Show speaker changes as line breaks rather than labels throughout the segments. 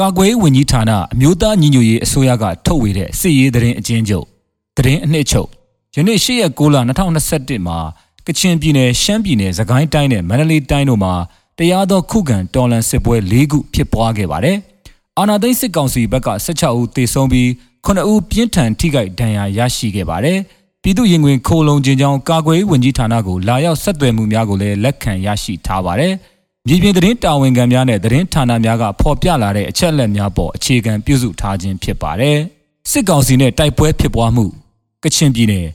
ကာကွယ်ဝင်ကြီးဌာနအမျိုးသားညီညွတ်ရေးအစိုးရကထုတ်ဝေတဲ့စစ်ရေးသတင်းအကျဉ်းချုပ်သတင်းအနှစ်ချုပ်ယနေ့၈ရက်6လ2021မှာကချင်ပြည်နယ်ရှမ်းပြည်နယ်စကိုင်းတိုင်းနဲ့မန္တလေးတိုင်းတို့မှာတရားသောခုခံတော်လှန်စစ်ပွဲ၄ခုဖြစ်ပွားခဲ့ပါတယ်။အာဏာသိမ်းစစ်ကောင်စီဘက်က16ဦးသေဆုံးပြီး9ဦးပြင်းထန်ထိခိုက်ဒဏ်ရာရရှိခဲ့ပါတယ်။ပြည်သူ့ရင်ခွင်ခိုလုံခြင်းကြောင့်ကာကွယ်ဝင်ကြီးဌာနကိုလာရောက်ဆက်သွယ်မှုများကိုလည်းလက်ခံရရှိထားပါတယ်။ မြေပြင်သတင်းတာဝန်ခံများနဲ့သတင်းဌာနများကဖော်ပြလာတဲ့အချက်အလက်များပေါ်အခြေခံပြုစုထားခြင်းဖြစ်ပါတယ်။စစ်ကောင်စီနဲ့တိုက်ပွဲဖြစ်ပွားမှုကချင်ပြည်နယ်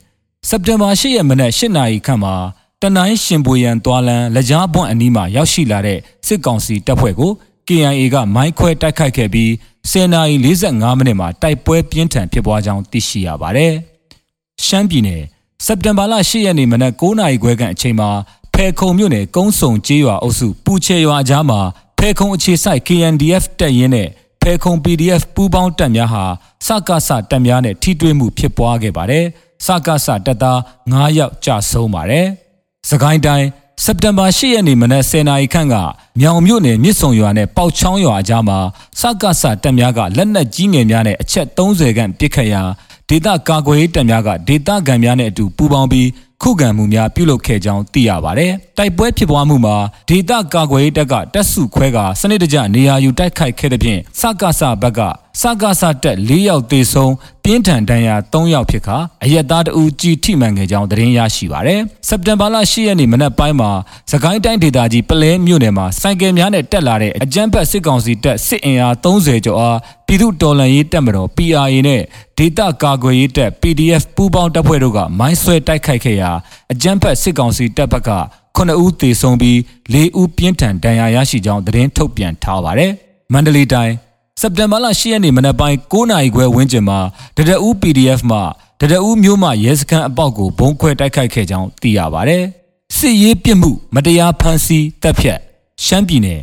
စက်တင်ဘာ၈ရက်မနက်၈နာရီခန့်မှာတနိုင်းရှင်ပွေရန်သွာလန်လကြားပွန့်အနီးမှာရောက်ရှိလာတဲ့စစ်ကောင်စီတပ်ဖွဲ့ကို KIA ကမိုင်းခွဲတိုက်ခိုက်ခဲ့ပြီး10နာရီ45မိနစ်မှာတိုက်ပွဲပြင်းထန်ဖြစ်ပွားကြောင်းသိရှိရပါတယ်။ရှမ်းပြည်နယ်စက်တင်ဘာလ10ရက်နေ့မနက်9နာရီခွဲခန့်အချိန်မှာ ဖဲခုံမြို့နယ်ကုန်းစုံကျေးရွာအုပ်စုပူချေရွာကြားမှာဖဲခုံအခြေစိုက် KNDF တပ်ရင်းနဲ့ဖဲခုံ PDF ပူးပေါင်းတပ်များဟာစကစတပ်များနဲ့ထိတွေ့မှုဖြစ်ပွားခဲ့ပါတယ်။စကစတပ်သား9ယောက်ကြာဆုံးပါတယ်။စကိုင်းတိုင်းစက်တင်ဘာ10ရက်နေ့မနက်10:00နာရီခန့်ကမြောင်မြို့နယ်မြစ်ဆုံရွာနဲ့ပေါက်ချောင်းရွာအကြားမှာစကစတပ်များကလက်နက်ကြီးငယ်များနဲ့အချက်30ခန့်ပစ်ခတ်ရာဒေသကာကွယ်ရေးတပ်များကဒေသခံများနဲ့အတူပူးပေါင်းပြီး ခုခံမှုများပြုလုပ်ခဲ့ကြောင်းသိရပါတယ်။တိုက်ပွဲဖြစ်ပွားမှုမှာဒေသကာကွယ်ရေးတပ်ကတပ်စုခွဲကစနစ်တကျနေရာယူတိုက်ခိုက်ခဲ့တဲ့ဖြင့်စကစဘက်ကစကစတက်၄ယောက်သေဆုံးပြင်းထန်ဒဏ်ရာ၃ယောက်ဖြစ်ခါအရက်သားတဦးကြီးထိမှန်ခဲ့ကြောင်းသတင်းရရှိပါရတယ်။စက်တင်ဘာလ10ရက်နေ့မနက်ပိုင်းမှာစကိုင်းတိုင်းဒေသကြီးပလဲမြို့နယ်မှာစိုက်ကယ်များနဲ့တက်လာတဲ့အကြမ်းဖက်စစ်ကောင်စီတပ်စစ်အင်အား30ကျော်အားပြည်သူတော်လှန်ရေးတပ်မတော် PRA နဲ့ဒေသကာကွယ်ရေးတပ် PDF ပူးပေါင်းတပ်ဖွဲ့တို့ကမိုင်းဆွဲတိုက်ခိုက်ခဲ့ရာအကြမ်းဖက်စစ်ကောင်စီတပ်ဘက်က9ဦးသေဆုံးပြီး4ဦးပြင်းထန်ဒဏ်ရာရရှိကြောင်းသတင်းထုတ်ပြန်ထားပါတယ်။မန္တလေးတိုင်း စက်တင်ဘာလ10ရက်နေ့မနက်ပိုင်း9နာရီခွဲဝန်းကျင်မှာတဒအူး PDF မှတဒအူးမျိုးမှရဲစခန်းအပေါက်ကိုဘုံခွဲတိုက်ခိုက်ခဲ့ကြောင်းသိရပါတယ်။စစ်ရေးပြစ်မှုမတရားဖမ်းဆီးတပ်ဖြတ်ရှမ်းပြည်နယ်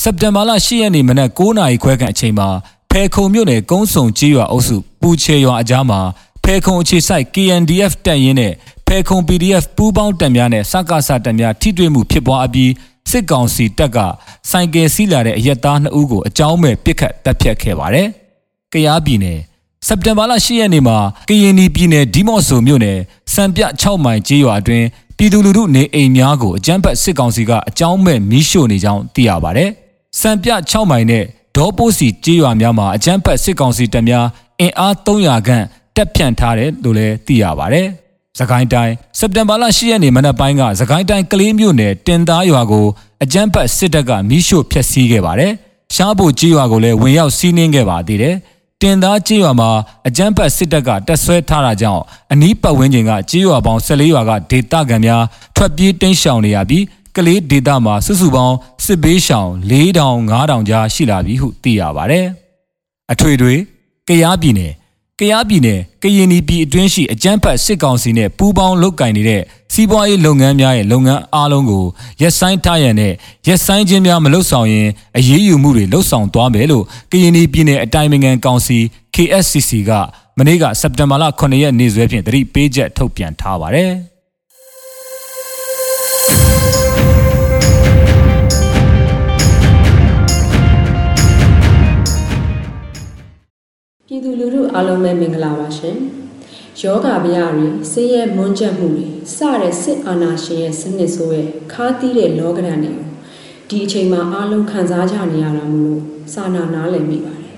စက်တင်ဘာလ10ရက်နေ့မနက်9နာရီခွဲခန့်အချိန်မှာဖဲခုံမြို့နယ်ကုန်းစုံကြီးရွာအုပ်စုပူချေရွာအကြားမှာဖဲခုံအခြေစိုက် KNDF တပ်ရင်းနဲ့ဖဲခုံ PDF ပူးပေါင်းတပ်များနဲ့စကားစတပ်များထိတွေ့မှုဖြစ်ပွားအပြီး စစ်ကောင်စီတပ်ကစိုင်ကယ်စီးလာတဲ့အရက်သား2ဦးကိုအကြောင်းမဲ့ပစ်ခတ်တပ်ဖြတ်ခဲ့ပါတယ်။ကရားပြည်နယ်စက်တင်ဘာလ10ရက်နေ့မှာကရင်ပြည်နယ်ဒီမော့ဆိုမြို့နယ်စံပြ6မိုင်ကျေးရွာအတွင်းပြည်သူလူထုနေအိမ်များကိုအကြမ်းဖက်စစ်ကောင်စီကအကြောင်းမဲ့မီးရှို့နေကြောင်းသိရပါတယ်။စံပြ6မိုင်နဲ့ဒေါ်ပိုးစီကျေးရွာများမှာအကြမ်းဖက်စစ်ကောင်စီတပ်များအင်အား300ခန့်တက်ဖြန့်ထားတယ်လို့လည်းသိရပါတယ်။ စကိုင်းတိုင်းစက်တင်ဘာလ10ရက်နေ့မနက်ပိုင်းကစကိုင်းတိုင်းကလေးမြို့နယ်တင်သားရွာကိုအကြမ်းဖက်စစ်တပ်ကမီးရှို့ဖျက်ဆီးခဲ့ပါတယ်။ရှားဖို့ကျေးရွာကိုလည်းဝင်ရောက်စီးနင်းခဲ့ပါသေးတယ်။တင်သားကျေးရွာမှာအကြမ်းဖက်စစ်တပ်ကတက်ဆွဲထားတာကြောင့်အနီးပတ်ဝန်းကျင်ကကျေးရွာပေါင်း14ရွာကဒေသခံများထွက်ပြေးတိမ်းရှောင်နေရပြီးကလေးဒေတာမှာစုစုပေါင်းစစ်ဘေးရှောင်4000 5000ကြားရှိလာပြီဟုသိရပါတယ်။အထွေတွေကရားပြည်နယ် ကရားပြည်နယ်ကရင်ပြည်အတွင်းရှိအကြမ်းဖက်စစ်ကောင်စီနဲ့ပူးပေါင်းလုပ်ကင်နေတဲ့စီးပွားရေးလုပ်ငန်းများရဲ့လုပ်ငန်းအားလုံးကိုရက်ဆိုင်ထားရန်နဲ့ရက်ဆိုင်ခြင်းများမလုပ်ဆောင်ရင်အရေးယူမှုတွေလုပ်ဆောင်သွားမယ်လို့ကရင်ပြည်နယ်အတိုင်းအမြံကောင်စီ KSCC ကမနေ့ကစက်တင်ဘာလ9ရက်နေ့စွဲဖြင့်တတိပေးချက်ထုတ်ပြန်ထားပါတယ်။
အားလုံးပဲမင်္ဂလာပါရှင်။ယောဂဗျာတွေဆေးရဲမွန်းချက်မှုတွေစတဲ့စစ်အာဏာရှင်ရဲ့စနစ်ဆိုးရဲ့ခါးသီးတဲ့လောကဓာတ်တွေကိုဒီအချိန်မှာအားလုံးခံစားကြနေရတာမလို့စာနာနားလည်မိပါတယ်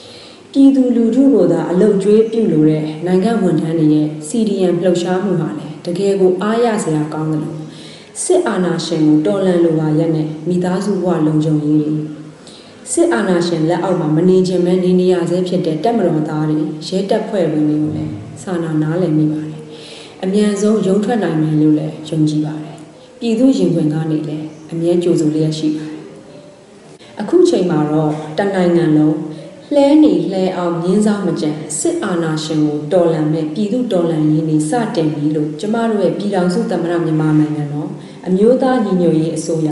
။ပြည်သူလူထုကိုသာအလုတ်ကျွေးပြုလို့တဲ့နိုင်ငံဝန်ထမ်းတွေရဲ့ CDM လှုပ်ရှားမှုဟာလည်းတကယ်ကိုအားရစရာကောင်းတယ်လို့စစ်အာဏာရှင်ကိုတော်လှန်လိုပါရက်နဲ့မိသားစုဘဝလုံခြုံရေးတွေ စစ်အာဏာရှင်လက်အောက်မှာမနေခြင်းပဲနေနေရဆဲဖြစ်တဲ့တပ်မတော်သားတွေရဲတပ်ဖွဲ့ဝင်တွေကိုလည်းစာနာနားလည်မိပါတယ်။အမြန်ဆုံးရုံထွက်နိုင်မယ်လို့လည်းယုံကြည်ပါတယ်။ပြည်သူရင်ခွင်ကနေလည်းအမြဲကြိုဆိုလျက်ရှိပါတယ်။အခုချိန်မှာတော့တနိုင်ငံလုံးလှဲနေလှဲအောင်မြင်းစားမကြံစစ်အာဏာရှင်ကိုတော်လှန်မဲ့ပြည်သူတော်လှန်ရေးနေစတင်ပြီလို့ကျမတို့ရဲ့ပြည်ထောင်စုသမ္မတမြန်မာနိုင်ငံတော်အမျိုးသားညီညွတ်ရေးအစိုးရ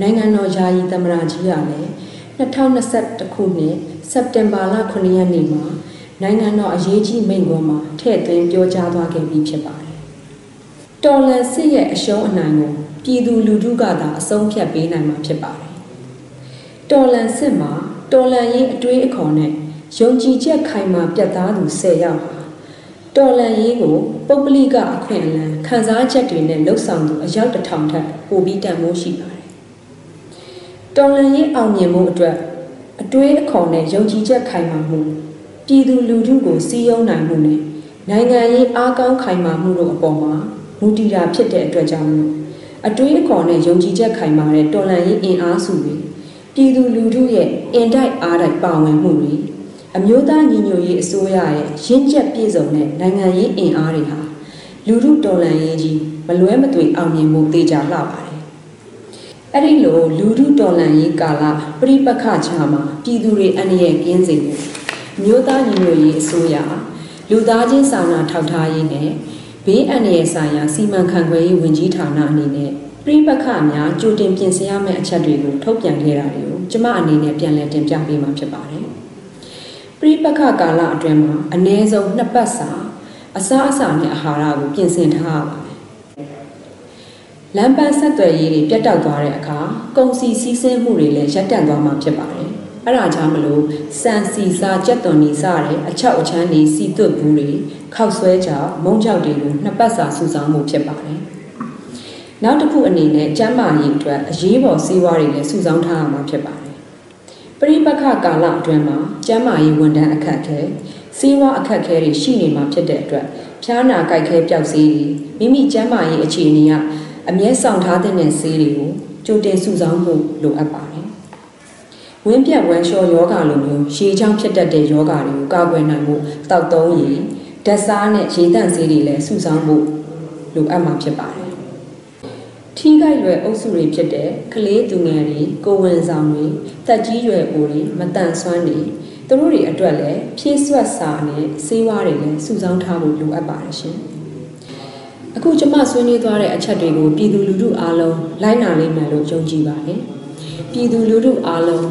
နိုင်ငံတော်ယာယီသမ္မတကြီးကလည်း 2021ခုနှစ်စက်တင်ဘာလ9ရက်နေ့မှာနိုင်ငံတော်အရေးကြီးမိန့်ခွန်းမှာထည့်သွင်းပြောကြားသွားခဲ့ပြီးဖြစ်ပါတယ်။တော်လန်စစ်ရဲ့အရှုံးအနိုင်ကိုပြည်သူလူထုကသာအဆုံးဖြတ်ပေးနိုင်မှာဖြစ်ပါတယ်။တော်လန်စစ်မှာတော်လန်ရေးအတွေးအခေါ်နဲ့ယုံကြည်ချက်ခိုင်မာပြတ်သားသူ10ယောက်ဟာတော်လန်ရေးကိုပုပ်ပလိကအခွင့်အလမ်းခံစားချက်တွေနဲ့လှုပ်ဆောင်သူအယောက်တစ်ထောင်ထက်ပိုပြီးတန်ဖိုးရှိပါတယ်။ တော်လန်ရေးအောင်မြင်မှုအတွက်အတွေးအခေါ်နဲ့ယုံကြည်ချက်ခိုင်မာမှုပြည်သူလူထုကိုစီးရုံးနိုင်မှုနဲ့နိုင်ငံရေးအားကောင်းခိုင်မာမှုတို့အပေါ်မှာမူတည်တာဖြစ်တဲ့အတွက်ကြောင့်လို့အတွေးအခေါ်နဲ့ယုံကြည်ချက်ခိုင်မာတဲ့တော်လှန်ရေးအင်အားစုတွေပြည်သူလူထုရဲ့အင်တိုက်အားတိုက်ပါဝင်မှုတွေအမျိုးသားညီညွတ်ရေးအစိုးရရဲ့ရင်းချက်ပြည့်စုံတဲ့နိုင်ငံရေးအင်အားတွေဟာလူထုတော်လှန်ရေးကြီးမလွဲမသွေအောင်မြင်မှုတေချာလှပါတယ်။ အဲ့ဒီလိုလူထုတော်လှန်ရေးကာလပြိပခချာမှာပြည်သူတွေအန္တရာယ်ကင်းစေဖို့မျိုးသားညီညွတ်ရေးအစိုးရလူသားချင်းစာနာထောက်ထားရေးနဲ့ဘေးအန္တရာယ်ဆိုင်ရာစီမံခန့်ခွဲရေးဝန်ကြီးဌာနအနေနဲ့ပြိပခများကြိုတင်ပြင်ဆင်ရမယ့်အချက်တွေကိုထုတ်ပြန်ခဲ့တာတွေကိုကျမအနေနဲ့ပြန်လည်တင်ပြပေးမှာဖြစ်ပါတယ်။ပြိပခကာလအတွင်းမှာအ ਨੇ ဆုံးနှစ်ပတ်စာအစားအစာနဲ့အာဟာရကိုပြင်ဆင်ထားရပါတယ်။ လမ်းပန်းဆက်သွယ်ရေးတွေပြတ်တောက်သွားတဲ့အခါကုန်စည်စည်းစိမ်မှုတွေလည်းရပ်တန့်သွားမှာဖြစ်ပါတယ်။အဲ့ဒါကြောင့်မလို့စံစီစာကြက်သွန်နီစတဲ့အချောက်အချမ်းတွေစီသွတ်ဘူးတွေခောက်ဆွဲကြောင်မုံကြောက်တွေကိုနှစ်ပတ်စာစုဆောင်းမှုဖြစ်ပါတယ်။နောက်တစ်ခုအနေနဲ့ကျန်းမာရေးအတွက်အရေးပေါ်ဆေးဝါးတွေလည်းစုဆောင်းထားရမှာဖြစ်ပါတယ်။ပရိပခကာလအတွင်းမှာကျန်းမာရေးဝန်ထမ်းအခက်အခဲဆေးဝါးအခက်အခဲတွေရှိနေမှာဖြစ်တဲ့အတွက်ဖျားနာကြိုက်ခဲပျောက်ဆေးတွေမိမိကျန်းမာရေးအခြေအနေက အမြဲဆောင်ထားတဲ့ဆေးတွေကိုကြိုတင်စုဆောင်းဖို့လိုအပ်ပါတယ်။ဝင်းပြက်ဝမ်းလျှောယောဂလိုမျိုးရေချောင်းဖြစ်တတ်တဲ့ယောဂတွေကိုကာကွယ်နိုင်ဖို့တောက်သုံးရည်ဓာတ်စားနဲ့ရေတန့်ဆေးတွေလည်းစုဆောင်းဖို့လိုအပ်မှာဖြစ်ပါတယ်။ထီးကိုက်ရွယ်အုပ်စုတွေဖြစ်တဲ့ကလေးသူငယ်တွေကိုဝင်ဆောင်တွေတက်ကြီးရွယ်အိုတွေမတန်ဆွမ်းတွေသူတို့တွေအတွက်လည်းဖြည့်ဆွတ်စာနဲ့ဆေးဝါးတွေလည်းစုဆောင်းထားဖို့လိုအပ်ပါတယ်ရှင်။ အခုကျမဆွေးနွေးသွားတဲ့အချက်တွေကိုပြည်သူလူထုအားလုံးလိုက်နာလိမ့်မယ်လို့ယုံကြည်ပါတယ်။ပြည်သူလူထုအားလုံး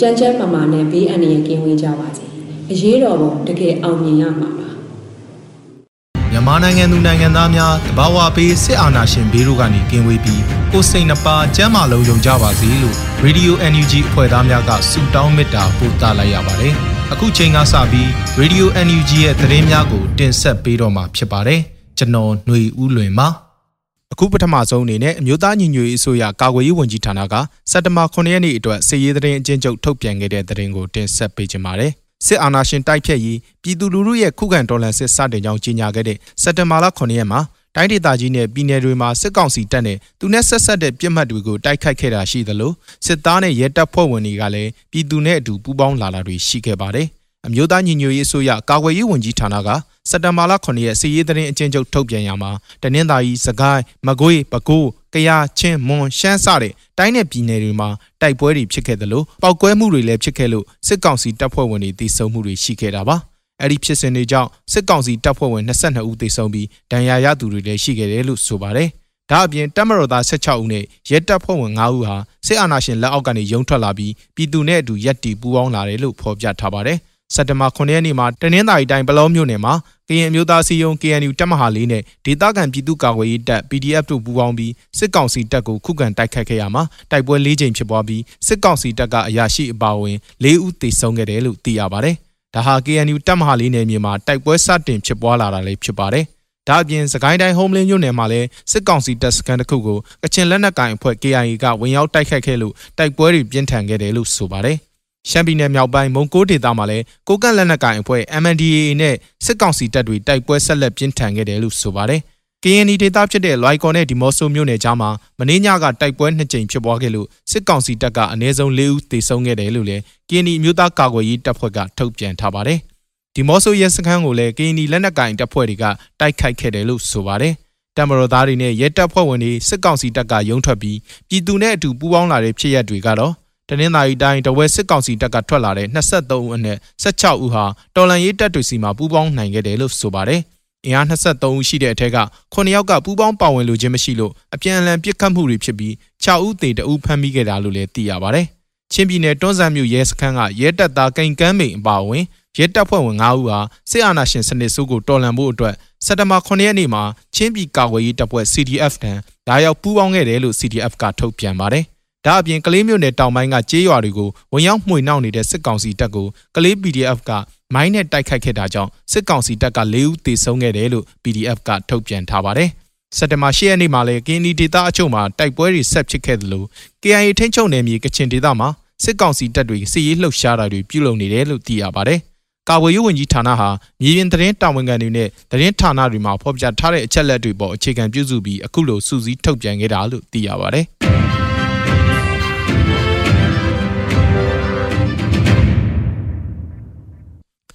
ကြမ်းကြမ်းမာမာနဲ့ဘေးအန္တရာယ်ကင်းဝေးကြပါစေ။အရေးတော်ပုံတကယ်အောင်မြင်ရမှာပါ။
မြန်မာနိုင်ငံသူနိုင်ငံသားများတဘာဝပေးစစ်အာဏာရှင်ဘေးတို့ကနေကင်းဝေးပြီးကိုစိတ်နှပါကျမ်းမာလုံးယုံကြပါစေလို့ Radio NUG အဖွဲ့သားများကဆုတောင်းမေတ္တာပို့သလိုက်ရပါတယ်။အခုချိန်ကစပြီး Radio NUG ရဲ့သတင်းများကိုတင်ဆက်ပေးတော့မှာဖြစ်ပါတယ်။ ကျွန်တော်ຫນွေဦးလွင်ပါ။အခုပထမဆုံးအနေနဲ့အမျိုးသားညီညွတ်ရေးအစိုးရကာကွယ်ရေးဝန်ကြီးဌာနကစက်တဘာ9ရက်နေ့အတွက်စစ်ရေးသတင်းအကျဉ်းချုပ်ထုတ်ပြန်ခဲ့တဲ့သတင်းကိုတင်ဆက်ပေးကြပါမယ်။စစ်အာဏာရှင်တိုက်ဖြတ်ရေးပြည်သူလူထုရဲ့ခုခံတော်လှန်စစ်စတင်ကြောင်းကြေညာခဲ့တဲ့စက်တင်ဘာလ9ရက်မှာတိုင်းဒေသကြီးနဲ့ပြည်နယ်တွေမှာစစ်ကောင်စီတပ်နဲ့သူနဲ့ဆက်ဆက်တဲ့ပြစ်မှတ်တွေကိုတိုက်ခိုက်ခဲ့တာရှိသလိုစစ်သားနဲ့ရဲတပ်ဖွဲ့ဝင်တွေကလည်းပြည်သူနဲ့အတူပူးပေါင်းလာတာတွေရှိခဲ့ပါတယ်။ အမျိုးသားညီညွတ်ရေးအစိုးရကာကွယ်ရေးဝန်ကြီးဌာနကစက်တဘာလ9ရက်စီရေးသတင်းအကျဉ်းချုပ်ထုတ်ပြန်ရမှာတနင်္သာရီစကိုင်းမကွေးပဲခူးကယားချင်းမွန်ရှမ်းစတဲ့တိုင်းနယ်ပြည်နယ်တွေမှာတိုက်ပွဲတွေဖြစ်ခဲ့တယ်လို့ပောက်ကွဲမှုတွေလည်းဖြစ်ခဲ့လို့စစ်ကောင်စီတပ်ဖွဲ့ဝင်တွေတိစုံမှုတွေရှိခဲ့တာပါအဲ့ဒီဖြစ်စဉ်တွေကြောင့်စစ်ကောင်စီတပ်ဖွဲ့ဝင်22ဦးသေဆုံးပြီးဒဏ်ရာရသူတွေလည်းရှိခဲ့တယ်လို့ဆိုပါတယ်ဒါအပြင်တပ်မတော်သား16ဦးနဲ့ရဲတပ်ဖွဲ့ဝင်9ဦးဟာစစ်အာဏာရှင်လက်အောက်ကနေရုံထွက်လာပြီးပြည်သူနဲ့အတူရက်တီပူးပေါင်းလာတယ်လို့ဖော်ပြထားပါတယ်။ စက်တဘာ9ရက်နေ့မှာတနင်္သာရီတိုင်းပလောမြို့နယ်မှာကရင်အမျိုးသားစီယုံ KNU တပ်မဟာလေးနဲ့ဒေသခံပြည်သူ့ကာကွယ်ရေးတပ် PDF တို့ပူးပေါင်းပြီးစစ်ကောင်စီတပ်ကိုခုခံတိုက်ခတ်ခဲ့ရမှာတိုက်ပွဲ၄ကြိမ်ဖြစ်ပွားပြီးစစ်ကောင်စီတပ်ကအရာရှိအပါအဝင်၄ဦးသေဆုံးခဲ့တယ်လို့သိရပါတယ်ဒါဟာ KNU တပ်မဟာလေးနယ်မြေမှာတိုက်ပွဲစတင်ဖြစ်ပွားလာတာလည်းဖြစ်ပါတယ်။ဒါအပြင်စကိုင်းတိုင်းဟုံးလင်းမြို့နယ်မှာလည်းစစ်ကောင်စီတပ်စခန်းတစ်ခုကိုကချင်လက်နက်ကိုင်အဖွဲ့ KIA ကဝင်ရောက်တိုက်ခိုက်ခဲ့လို့တိုက်ပွဲတွေပြင်းထန်ခဲ့တယ်လို့ဆိုပါတယ်။ ရှမ်းပြည်နယ်မြောက်ပိုင်းမုံကိုဒေသမှာလည်းကိုကန့်လက်နက်ကိုင်အဖွဲ့ MNDAA နဲ့စစ်ကောင်စီတပ်တွေတိုက်ပွဲဆက်လက်ပြင်းထန်ခဲ့တယ်လို့ဆိုပါတယ်။ KNY ဒေသဖြစ်တဲ့လွိုင်ကော်နဲ့ဒီမော့ဆိုမြို့နယ်ကြားမှာမင်းညကတိုက်ပွဲနှစ်ကြိမ်ဖြစ်ပွားခဲ့လို့စစ်ကောင်စီတပ်ကအနည်းဆုံး၄ဦးသေဆုံးခဲ့တယ်လို့လည်း KNY မြို့သားကာကွယ်ရေးတပ်ဖွဲ့ကထုတ်ပြန်ထားပါတယ်။ဒီမော့ဆိုရဲစခန်းကိုလည်းကရင်နီလက်နက်ကင်တပ်ဖွဲ့တွေကတိုက်ခိုက်ခဲ့တယ်လို့ဆိုပါတယ်။တမတော်သားတွေနဲ့ရဲတပ်ဖွဲ့ဝင်တွေစစ်ကောင်စီတပ်ကရုံထွက်ပြီးပြည်သူနဲ့အတူပူးပေါင်းလာတဲ့ဖြစ်ရပ်တွေကတော့ တနင်္သာရီတိုင်းတဝဲစစ်ကောင်စီတပ်ကထွက်လာတဲ့23ဦးအနက်16ဦးဟာတော်လန်ရေးတပ်တွေစီမှာပူးပေါင်းနိုင်ခဲ့တယ်လို့ဆိုပါတယ်။အင်အား23ဦးရှိတဲ့အထက်က9ယောက်ကပူးပေါင်းပါဝင်လို့ခြင်းမရှိလို့အပြန်အလှန်ပစ်ခတ်မှုတွေဖြစ်ပြီး6ဦးသေတဦးဖမ်းမိခဲ့တာလို့လည်းသိရပါတယ်။ချင်းပြည်နယ်တွန်းဆန်းမြို့ရဲစခန်းကရဲတပ်သားကိန်ကမ်းမိန်အပါအဝင်ရဲတပ်ဖွဲ့ဝင်9ဦးဟာစစ်အာဏာရှင်စနစ်ဆိုးကိုတော်လှန်ဖို့အတွက်စက်တဘာ9ရက်နေ့မှာချင်းပြည်ကာကွယ်ရေးတပ်ဖွဲ့ CDF တန်ဒါရောက်ပူးပေါင်းခဲ့တယ်လို့ CDF ကထုတ်ပြန်ပါတယ်။ ဒါအပြင်ကလေးမျိုးနယ်တောင်ပိုင်းကကျေးရွာတွေကိုဝင်ရောက်မှွေနှောက်နေတဲ့စစ်ကောင်စီတပ်ကိုကလေး PDF ကမိုင်းနဲ့တိုက်ခိုက်ခဲ့တာကြောင့်စစ်ကောင်စီတပ်က၄ဦးသေဆုံးခဲ့တယ်လို့ PDF ကထုတ်ပြန်ထားပါတယ်။စက်တဘာ10ရက်နေ့မှာလည်းကင်းဒီဒေတာအချို့မှာတိုက်ပွဲတွေဆက်ဖြစ်ခဲ့သလို KIA ထိန်းချုပ်နယ်မြေကချင်ဒေသမှာစစ်ကောင်စီတပ်တွေစစ်ရေးလှုပ်ရှားတာတွေပြုလုပ်နေတယ်လို့သိရပါတယ်။ကာဝေးရေးဝန်ကြီးဌာနဟာမြေပြင်သတင်းတာဝန်ခံတွေနဲ့သတင်းဌာနတွေမှာဖော်ပြထားတဲ့အချက်လက်တွေပေါ်အခြေခံပြုစုပြီးအခုလိုစူးစီးထုတ်ပြန်ခဲ့တာလို့သိရပါတယ်။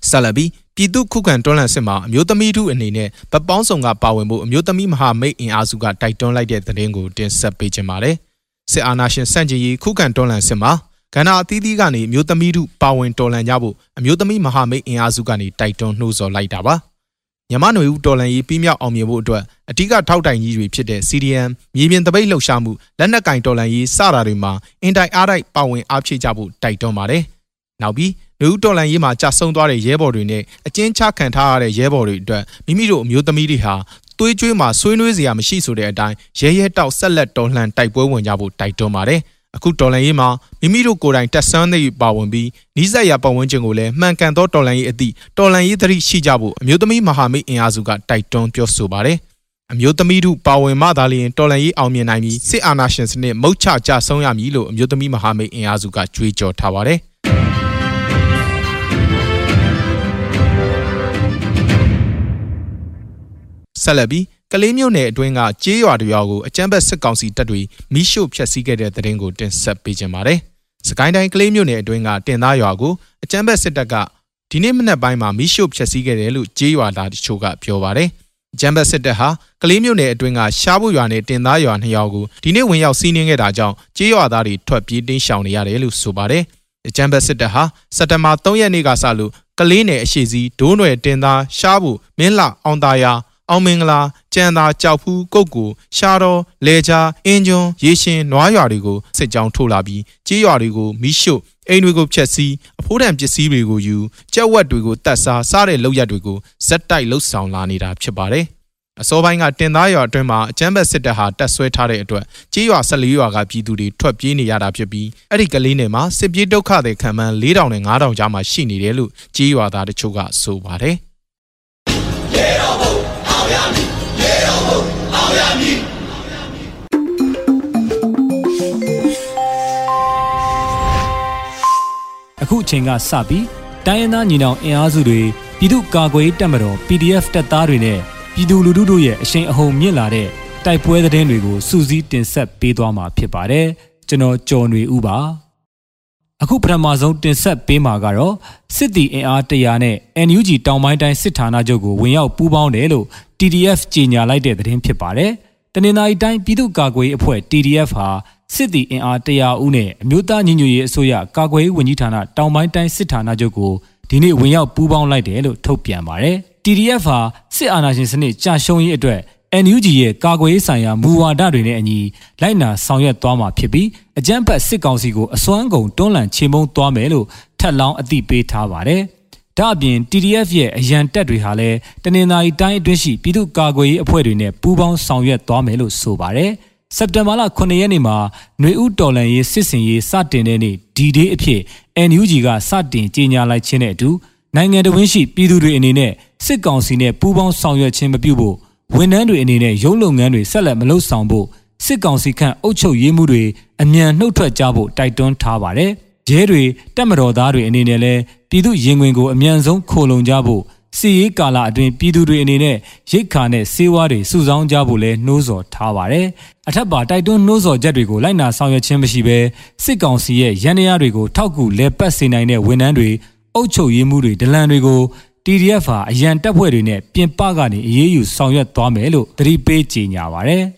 ဆလဘီပြည်သူခုခံတွန်းလှန်စစ်မှာအမျိုးသမီးထုအနေနဲ့ဗပောင်းဆောင်ကပါဝင်ဖို့အမျိုးသမီးမဟာမိတ်အင်အားစုကတိုက်တွန်းလိုက်တဲ့သတင်းကိုတင်ဆက်ပေးခြင်းပါတယ်။စစ်အာဏာရှင်စန့်ကျင်ရေးခုခံတွန်းလှန်စစ်မှာကဏ္ဍအသီးသီးကနေအမျိုးသမီးတို့ပါဝင်တော်လှန်ကြဖို့အမျိုးသမီးမဟာမိတ်အင်အားစုကနေတိုက်တွန်းနှိုးဆော်လိုက်တာပါ။မြန်မာနွေဦးတော်လှန်ရေးပြီးမြောက်အောင်မြင်ဖို့အတွက်အဓိကထောက်တိုင်ကြီးတွေဖြစ်တဲ့ CDM မြေပြင်တပိတ်လှုပ်ရှားမှုလက်နက်ကင်တော်လှန်ရေးစတာတွေမှာအင်တိုင်အားတိုက်ပါဝင်အားဖြည့်ကြဖို့တိုက်တွန်းပါတယ်။နောက်ပြီး နွေဦးတော်လှန်ရေးမှာကြာဆုံးသွားတဲ့ရဲဘော်တွေနဲ့အကျဉ်းချခံထားရတဲ့ရဲဘော်တွေအတွက်မိမိတို့အမျိုးသမီးတွေဟာသွေးကြွေးမှာဆွေးနွေးစရာမရှိဆိုတဲ့အတိုင်းရဲရဲတောက်ဆက်လက်တော်လှန်တိုက်ပွဲဝင်ကြဖို့တိုက်တွန်းပါတယ်။အခုတော်လန်ရေးမှာမိမိတို့ကိုယ်တိုင်တက်ဆန်းသိပါဝင်ပြီးနီးစပ်ရာပတ်ဝန်းကျင်ကိုလည်းမှန်ကန်သောတော်လန်ရေးအသည့်တော်လန်ရေးသတိရှိကြဖို့အမျိုးသမီးမဟာမိတ်အင်အားစုကတိုက်တွန်းပြောဆိုပါတယ်အမျိုးသမီးတို့ပါဝင်မှသာလျှင်တော်လန်ရေးအောင်မြင်နိုင်ပြီးစစ်အာဏာရှင်စနစ်မုတ်ချကြဆုံးရမည်လို့အမျိုးသမီးမဟာမိတ်အင်အားစုကကြွေးကြော်ထားပါတယ် ဆက်လက်ပြီးကလေးမျိုးနယ်အတွင်းကကြေးရွာတရွာကိုအကြမ်းဖက်စစ်ကောင်စီတပ်တွေမိရှို့ဖျက်ဆီးခဲ့တဲ့တဲ့တင်ကိုတင်ဆက်ပေးကြပါမယ်။စကိုင်းတိုင်းကလေးမျိုးနယ်အတွင်းကတင်သားရွာကိုအကြမ်းဖက်စစ်တပ်ကဒီနေ့မနက်ပိုင်းမှာမိရှို့ဖျက်ဆီးခဲ့တယ်လို့ကြေးရွာသားတချို့ကပြောပါတယ်။အကြမ်းဖက်စစ်တပ်ဟာကလေးမျိုးနယ်အတွင်းကရှားဖို့ရွာနဲ့တင်သားရွာနှစ်ရွာကိုဒီနေ့ဝင်ရောက်စီးနင်းခဲ့တာကြောင့်ကြေးရွာသားတွေထွက်ပြေးတင်းရှောင်နေရတယ်လို့ဆိုပါတယ်။အကြမ်းဖက်စစ်တပ်ဟာစက်တဘာ3ရက်နေ့ကစလို့ကလေးနယ်အရှိစီဒိုးနွယ်တင်သားရှားဖို့မင်းလာအောင်သားယာ အောင်မင်္ဂလာကြံသာကြောက်ဖူးကုတ်ကူရှားတော်လေချာအင်းကျွန်းရေရှင်နွားရွာတွေကိုစစ်ကြောင်းထိုးလာပြီးကြေးရွာတွေကိုမိရှို့အိမ်တွေကိုဖျက်ဆီးအဖိုးတန်ပစ္စည်းတွေကိုယူကြက်ဝက်တွေကိုတတ်စားစားတဲ့လောက်ရက်တွေကိုဇက်တိုက်လှုပ်ဆောင်လာနေတာဖြစ်ပါတယ်အစောပိုင်းကတင်သားရွာအတွင်းမှာအကြမ်းဖက်စစ်တပ်ဟာတပ်ဆွဲထားတဲ့အတွက်ကြေးရွာ14ရွာကပြည်သူတွေထွက်ပြေးနေရတာဖြစ်ပြီးအဲ့ဒီကလေးနယ်မှာစစ်ပြေးဒုက္ခတွေခံမှန်း4000နဲ့5000ကြားမှာရှိနေတယ်လို့ကြေးရွာသားတချို့ကဆိုပါတယ်။ရေတော်ဘုံ အောင်ရမည်ရေတော်ဘုံအောင်ရမည်
အခုအချိန်ကစပြီးတိုင်းရင်းသားညီနောင်အင်အားစုတွေပြည်သူ့ကာကွယ်တပ်မတော် PDF တပ်သားတွေနဲ့ပြည်သူလူထုတို့ရဲ့အရှိန်အဟုန်မြင့်လာတဲ့တိုက်ပွဲသတင်းတွေကိုစူးစီးတင်ဆက်ပေးသွားမှာဖြစ်ပါတယ်ကျွန်တော်ကျော်နေဦးပါ အခုပထမဆုံးတင်ဆက်ပေးမှာကတော့စစ်တီအင်အားတရာနဲ့ NUG တောင်ပိုင်းတိုင်းစစ်ဌာနချုပ်ကိုဝင်ရောက်ပူးပေါင်းတယ်လို့ TDF ကြေညာလိုက်တဲ့သတင်းဖြစ်ပါတယ်။တနင်္သာရီတိုင်းပြည်သူ့ကာကွယ်ရေးအဖွဲ့ TDF ဟာစစ်တီအင်အားတရာဦးနဲ့အမျိုးသားညီညွတ်ရေးအစိုးရကာကွယ်ရေးဝန်ကြီးဌာနတောင်ပိုင်းတိုင်းစစ်ဌာနချုပ်ကိုဒီနေ့ဝင်ရောက်ပူးပေါင်းလိုက်တယ်လို့ထုတ်ပြန်ပါတယ်။ TDF ဟာစစ်အာဏာရှင်စနစ်ကြာရှုံးရေးအတွက် NUG ရဲ့ကာကွယ်ရေးဆိုင်ရာမူဝါဒတွေနဲ့အညီလိုက်နာဆောင်ရွက်သွားမှာဖြစ်ပြီးအကြမ်းဖက်စစ်ကောင်စီကိုအစွမ်းကုန်တွန်းလှန်ချေမှုန်းသွားမယ်လို့ထပ်လောင်းအသိပေးထားပါတယ်။ဒါ့အပြင် TDF ရဲ့အရန်တက်တွေဟာလည်းတနင်္သာရီတိုင်းအတွင်းရှိပြည်သူ့ကာကွယ်ရေးအဖွဲ့တွေနဲ့ပူးပေါင်းဆောင်ရွက်သွားမယ်လို့ဆိုပါတယ်။စက်တင်ဘာလ9ရက်နေ့မှာຫນွေဦးတော်လန်ရေးစစ်စင်ရေးစတင်တဲ့နေ့ဒီဒေးအဖြစ် NUG ကစတင်ကြေညာလိုက်ခြင်းနဲ့အတူနိုင်ငံတော်ဝင်ရှိပြည်သူတွေအနေနဲ့စစ်ကောင်စီနဲ့ပူးပေါင်းဆောင်ရွက်ခြင်းမပြုဖို့ ဝန်ထမ်းတွေအနေနဲ့ရုံးလုပ်ငန်းတွေဆက်လက်မလုပ်ဆောင်ဖို့စစ်ကောင်စီခန့်အုပ်ချုပ်ရေးမှုတွေအမြန်နှုတ်ထွက်ကြဖို့တိုက်တွန်းထားပါတယ်။ရဲတွေတက်မတော်သားတွေအနေနဲ့လည်းပြည်သူရင်ဝင်ကိုအမြန်ဆုံးခိုလုံကြဖို့စီရေးကာလအတွင်းပြည်သူတွေအနေနဲ့ရိတ်ခါနဲ့စေဝါတွေစုဆောင်းကြဖို့လဲနှိုးဆော်ထားပါတယ်။အထက်ပါတိုက်တွန်းနှိုးဆော်ချက်တွေကိုလိုက်နာဆောင်ရွက်ခြင်းမရှိဘဲစစ်ကောင်စီရဲ့ရန်ရာတွေကိုထောက်ကူလဲပတ်စေနိုင်တဲ့ဝန်ထမ်းတွေအုပ်ချုပ်ရေးမှုတွေဒလန်တွေကို TDF ဟာအရန်တပ်ဖွဲ့တွေနဲ့ပြင်ပကနေအရေးယူဆောင်ရွက်သွားမယ်လို့သတိပေးကြေညာပါတယ်။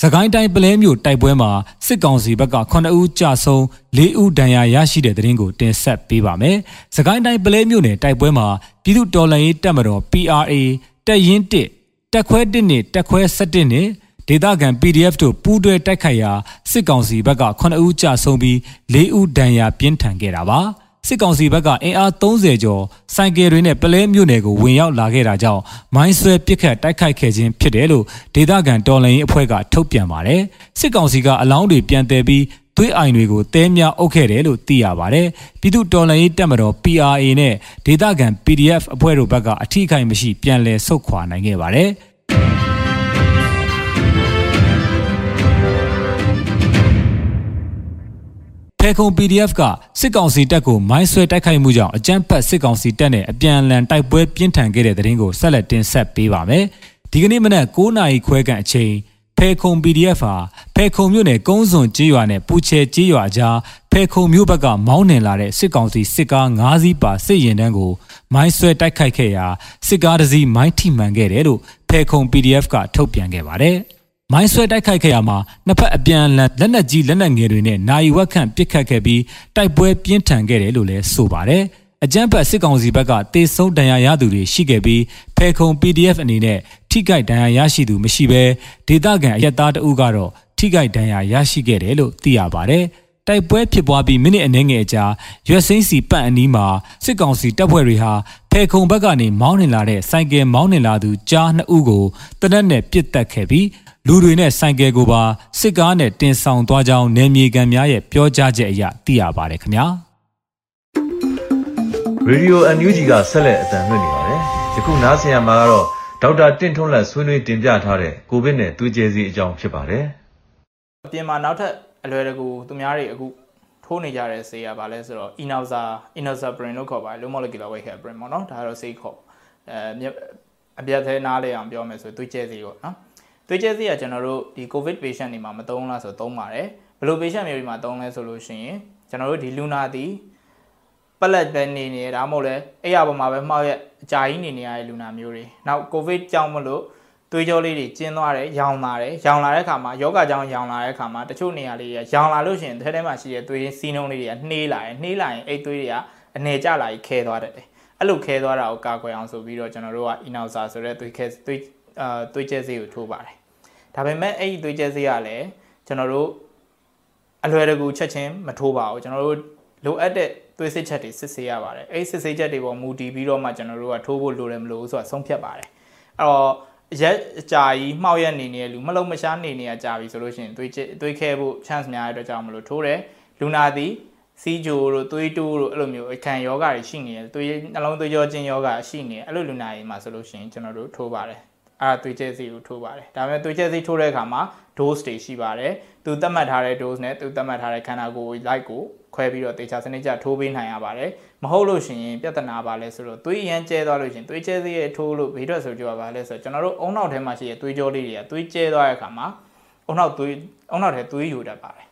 စကိုင်းတိုင်းပလဲမြို့တိုက်ပွဲမှာစစ်ကောင်စီဘက်က9ဦးကြာဆုံး4ဦးဒဏ်ရာရရှိတဲ့တဲ့ရင်ကိုတင်ဆက်ပေးပါမယ်။စကိုင်းတိုင်းပလဲမြို့နယ်တိုက်ပွဲမှာပြည်သူတော်လှန်ရေးတပ်မတော် PRA တပ်ရင်း1တပ်ခွဲ1နဲ့တပ်ခွဲ17နဲ့ ဒေသခံ PDF တို့ပူးတွဲတိုက်ခိုက်ရာစစ်ကောင်စီဘက်က9ဦးကြာဆုံးပြီး4ဦးဒဏ်ရာပြင်းထန်ခဲ့တာပါ။စစ်ကောင်စီဘက်ကအင်အား30ကျော်စိုင်ကယ်တွေနဲ့ပလဲမြို့နယ်ကိုဝင်ရောက်လာခဲ့တာကြောင့်မိုင်းဆွဲပစ်ခတ်တိုက်ခိုက်ခဲ့ခြင်းဖြစ်တယ်လို့ဒေသခံတော်လှန်ရေးအဖွဲ့ကထုတ်ပြန်ပါတယ်စစ်ကောင်စီကအလောင်းတွေပြန်တည်ပြီးသွေးအိုင်တွေကိုတဲများအုပ်ခဲ့တယ်လို့သိရပါတယ်ပြည်သူတော်လှန်ရေးတပ်မတော် PRA နဲ့ဒေသခံ PDF အဖွဲ့တို့ဘက်ကအထီးခိုင်မရှိပြန်လည်ဆုတ်ခွာနိုင်ခဲ့ပါတယ် ဖဲခုံ PDF ကစစ်ကောင်စီတပ်ကိုမိုင်းဆွဲတိုက်ခိုက်မှုကြောင့်အကြမ်းဖက်စစ်ကောင်စီတပ်နဲ့အပြန်အလှန်တိုက်ပွဲပြင်းထန်ခဲ့တဲ့တဲ့ရင်ကိုဆက်လက်တင်ဆက်ပေးပါမယ်။ဒီကနေ့မနက်9နာရီခွဲခန့်အချိန်ဖဲခုံ PDF ဟာဖဲခုံမြို့နယ်ကုန်းစွန်ကျေးရွာနဲ့ပူချဲကျေးရွာကြားဖဲခုံမြို့ဘက်ကမောင်းနှင်လာတဲ့စစ်ကောင်စီစစ်ကား၅စီးပါစစ်ရင်တန်းကိုမိုင်းဆွဲတိုက်ခိုက်ခဲ့ရာစစ်ကားတစ်စီးမိုင်းထိမှန်ခဲ့တယ်လို့ဖဲခုံ PDF ကထုတ်ပြန်ခဲ့ပါတယ်။ မိုင်းဆွဲတိုက်ခိုက်ခဲ့ရမှာနှစ်ဖက်အပြန်အလှန်လက်နက်ကြီးလက်နက်ငယ်တွေနဲ့နိုင်ဝက်ခန့်ပစ်ခတ်ခဲ့ပြီးတိုက်ပွဲပြင်းထန်ခဲ့တယ်လို့လည်းဆိုပါတယ်။အကြမ်းဖက်စစ်ကောင်စီဘက်ကတေဆုံးဒဏ်ရာရသူတွေရှိခဲ့ပြီးဖဲခုံ PDF အနေနဲ့ထိခိုက်ဒဏ်ရာရရှိသူမရှိဘဲဒေသခံအရက်သားတအုပ်ကတော့ထိခိုက်ဒဏ်ရာရရှိခဲ့တယ်လို့သိရပါတယ်။တိုက်ပွဲဖြစ်ပွားပြီးမိနစ်အနည်းငယ်ကြာရွက်စိမ့်စီပတ်အနီးမှာစစ်ကောင်စီတပ်ဖွဲ့တွေဟာဖဲခုံဘက်ကနေမောင်းနှင်လာတဲ့စိုက်ကယ်မောင်းနှင်လာသူကြားနှစ်ဦးကိုတနက်နဲ့ပစ်တက်ခဲ့ပြီး လူတွေနဲ့ဆိုင်ကယ်ကိုပါစစ်ကားနဲ့တင်ဆောင်သွားကြောင်းနယ်မြေခံများရဲ့ပြောကြားချက်အရသိရပါတယ်ခင်ဗျာ
ရေဒီယိုအန်ယူဂျီကဆက်လက်အသံလွှင့်နေပါတယ်ယခုနားဆင်ရမှာကတော့ဒေါက်တာတင့်ထွန်းလက်ဆွေးနွေးတင်ပြထားတဲ့ကိုဗစ်နဲ့သွေးကြဲစီအကြောင်းဖြစ်ပါတယ်
အပြင်မှာနောက်ထပ်အလွယ်တကူသူများတွေအခုထိုးနေကြတဲ့ဆေးကဘာလဲဆိုတော့ Inoxa Inoxaparin လို့ခေါ်ပါတယ် low molecular weight heparin ပေါ့နော်ဒါကတော့ဆေးခေါ်အဲအပြတ်သေးနားလေအောင်ပြောမယ်ဆိုသွေးကြဲစီပေါ့နော် သွေးကြဲဆေးကကျွန်တော်တို့ဒီ covid patient တွေမှာမသုံးလားဆိုသုံးပါတယ်ဘယ်လို patient မျိုးတွေမှာသုံးလဲဆိုလို့ရှိရင်ကျွန်တော်တို့ဒီလူနာသည်ပလက်ပဲနေနေဒါမှမဟုတ်လဲအဲ့ရပေါ်မှာပဲမှောက်ရက်အကြာကြီးနေနေရတဲ့လူနာမျိုးတွေနောက် covid ကြောင့်မလို့သွေးကြောလေးတွေကျင်းသွားတယ်ရောင်လာတယ်ရောင်လာတဲ့အခါမှာယောဂကြောင့်ရောင်လာတဲ့အခါမှာတချို့နေရာလေးတွေရောင်လာလို့ရှိရင်ထဲထဲမှာရှိတဲ့သွေးစီးနှုံးလေးတွေကနှေးလာတယ်နှေးလာရင်အဲ့သွေးတွေကအနေကျလာပြီးခဲသွားတယ်အဲ့လိုခဲသွားတာကိုကာကွယ်အောင်ဆိုပြီးတော့ကျွန်တော်တို့က inoxa ဆိုတဲ့သွေးခဲသွေး အာသွေးကျဲဆေးကိုထိုးပါတယ်ဒါပေမဲ့အဲ့ဒီသွေးကြဲဆေးကလည်းကျွန်တော်တို့အလွယ်တကူချက်ချင်းမထိုးပါဘူးကျွန်တော်တို့လိုအပ်တဲ့သွေးစစ်ချက်တွေစစ်ဆေးရပါတယ်အဲ့ဒီစစ်ဆေးချက်တွေပေါ်မူတည်ပြီးတော့မှကျွန်တော်တို့ကထိုးဖို့လိုတယ်မလို့ဆိုတာဆုံးဖြတ်ပါတယ်အဲ့တော့ရက်အကြာကြီးမှောက်ရက်နေနေတဲ့လူမလုံးမရှားနေနေရကြာပြီဆိုလို့ရှိရင်သွေးသွေးခဲဖို့ chance များတဲ့အတွက်ကြောင့်မလို့ထိုးတယ်လူနာသည်စီဂျိုတို့သွေးတိုးတို့အဲ့လိုမျိုးအခန့်ယောဂတွေရှိနေတယ်သွေးနှလုံးသွေးကြောကျဉ်ယောဂရှိနေတယ်အဲ့လိုလူနာတွေမှာဆိုလို့ရှိရင်ကျွန်တော်တို့ထိုးပါတယ် အဲ့ဒါသွေးကြဲစီကိုထိုးပါတယ်ဒါပေမဲ့သွေးကြဲစီထိုးတဲ့အခါမှာ dose တွေရှိပါတယ်သူသတ်မှတ်ထားတဲ့ dose နဲ့သူသတ်မှတ်ထားတဲ့ခန္ဓာကိုယ် light ကိုခွဲပြီးတော့တေချာစနစ်ကျထိုးပေးနိုင်ရပါတယ်မဟုတ်လို့ရှိရင်ပြဿနာပါလဲဆိုတော့သွေးအရန်ကျဲသွားလို့ရှိရင်သွေးကျဲစီရဲ့ထိုးလို့ဘေးထွက်ဆိုကြပါလဲဆိုတော့ကျွန်တော်တို့အုံနောက်ထဲမှာရှိတဲ့သွေးကြောလေးတွေကသွေးကျဲသွားတဲ့အခါမှာအုံနောက်သွေးအုံနောက်ထဲသွေးယူတတ်ပါတယ်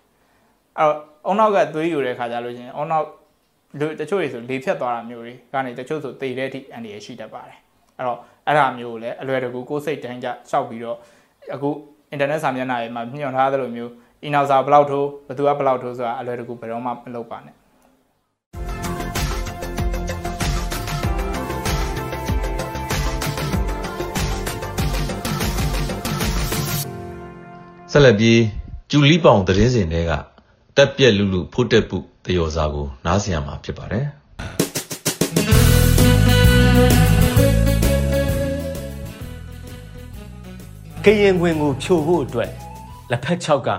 အဲ့တော့အုံနောက်ကသွေးယူတဲ့ခါကျလို့ရှိရင်အုံနောက်လူတချို့တွေဆိုလေဖြတ်သွားတာမျိုးတွေကနေတချို့ဆိုသေတဲ့အထိအန္တရာယ်ရှိတတ်ပါတယ်အဲ့တော့ အဲ့ဒါမျိုးကိုလည်းအလွယ်တကူကိုယ်စိတ်တိုင်းကြရှောက်ပြီးတော့အခု internet စာမျက်နှာတွေမှာညွှန်ထားသလိုမျိုး email စာဘယ်လောက်ထိုးဘယ်သူကဘယ်လောက်ထိုးဆိုတာအလွယ်တကူဘယ်တော့မှမလုပ်ပါနဲ့
ဆက်လက်ပြီးကျူလီပောင်သတင်းစင်တွေကတက်ပြက်လူလူဖို့တက်ပုတယောစာကိုနားဆင်ရမှာဖြစ်ပါတယ်
ကရင်ခွင်ကိုဖြိုဖို့အတွက်လက်ဖက်6က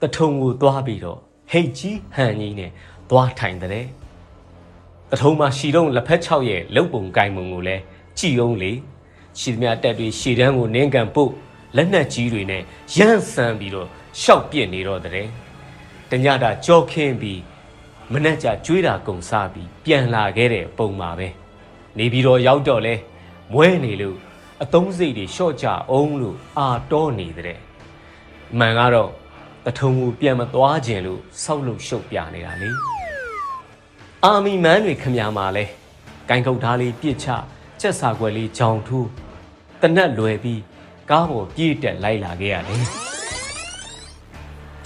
တထုံကိုသွားပြီးတော့ဟိတ်ကြီးဟန်ကြီးနဲ့သွားထိုင်တဲ့တထုံမှာရှီတုံးလက်ဖက်6ရဲ့လုတ်ပုံကိုင်ပုံကိုလည်းကြည်အောင်လေရှီသမျှတက်တွေရှီတန်းကိုနင်းကန်ပုတ်လက်နက်ကြီးတွေနဲ့ရမ်းဆန်းပြီးတော့ရှောက်ပြစ်နေတော့တဲ့တညတာကြောခင်းပြီးမနဲ့ကြကျွေးတာကုံစားပြီးပြန်လာခဲ့တဲ့ပုံမှာပဲနေပြီးတော့ရောက်တော့လဲမွဲနေလို့ အသုံးစိတ်တွေရှော့ကြအောင်လို့အာတော့နေတဲ့မှန်ကတော့တထုံကိုပြန်မသွားခြင်းလို့ဆောက်လို့ရှုပ်ပြနေတာလေအာမီမန်းတွေခမညာမှာလဲဂိုင်ကုတ်သားလေးပြစ်ချချက်စာခွက်လေးဂျောင်ထူးတနက်လွယ်ပြီးကားပေါ်ပြေးတက်လိုက်လာခဲ့ရတယ်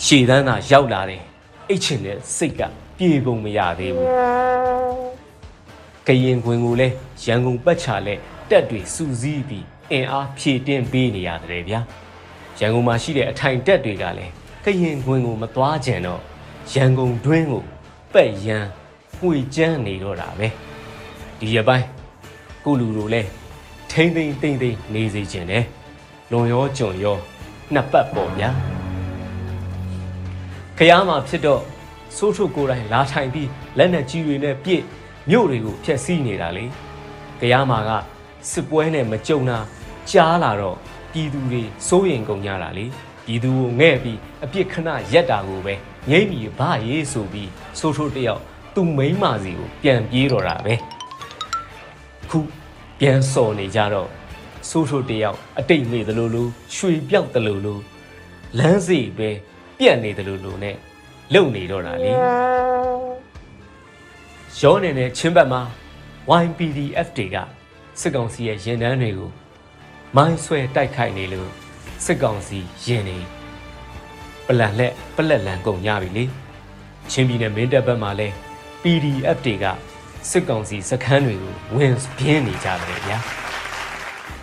ရှည်တန်းသာရောက်လာတယ်အိတ်ချင်တဲ့စိတ်ကပြေပုံမရသေးဘူးကရင်ခွင်ကိုလဲရန်ကုန်ပတ်ချလဲ တက်တွေစူးစီးပြီးအင်အားဖြည့်တင်းပေးနေရတယ်ဗျာရန်ကုန်မှာရှိတဲ့အထိုင်တက်တွေကလည်းကရင်ခွင်ကိုမသွားကြံတော့ရန်ကုန်တွင်းကိုပက်ရန်ပွေကျန်းနေတော့တာပဲဒီရပိုင်းကုလူတို့လဲထိမ့်သိမ့်တိမ့်သိမ့်နေစေခြင်းတယ်လွန်ရောကြုံရောနှစ်ပတ်ပေါ့ဗျာခရမ်းမှာဖြစ်တော့စိုးထုကိုယ်တိုင်လာထိုင်ပြီးလက်နက်ကြီးတွေနဲ့ပြည့်မြို့တွေကိုဖျက်ဆီးနေတာလေခရမ်းမှာက စစ်ပွဲနဲ့မကြုံတာကြားလာတော့ပြည်သူတွေစိုးရင်ကုန်ကြတာလေပြည်သူကိုငဲ့ပြီးအပြစ်ခဏရက်တာကိုပဲငိမ့်ပြီးဗရေးဆိုပြီးစိုးထုတယောက်သူ့မိန်းမစီကိုပြန်ပြေးတော့တာပဲခုပြန်စော်နေကြတော့စိုးထုတယောက်အတိတ်မေ့သလိုလိုရွှေပြောက်သလိုလိုလမ်းစီပဲပြက်နေသလိုလိုနဲ့လုံနေတော့တာလေရောနေနဲ့ချင်းဘက်မှာ YPDF တွေက စစ်ကောင်စီရဲ့ရင်တန်းတွေကိုမိုင်းဆွဲတိုက်ခိုက်နေလို့စစ်ကောင်စီရင်နေပလန်လက်ပလက်လန်ကုန်ရပြီလေချင်းပြည်နယ်မင်းတပ်ဘက်မှာလဲ PDF တွေကစစ်ကောင်စီစခန်းတွေကိုဝင်ပြင်းနေကြတယ်ဗျာ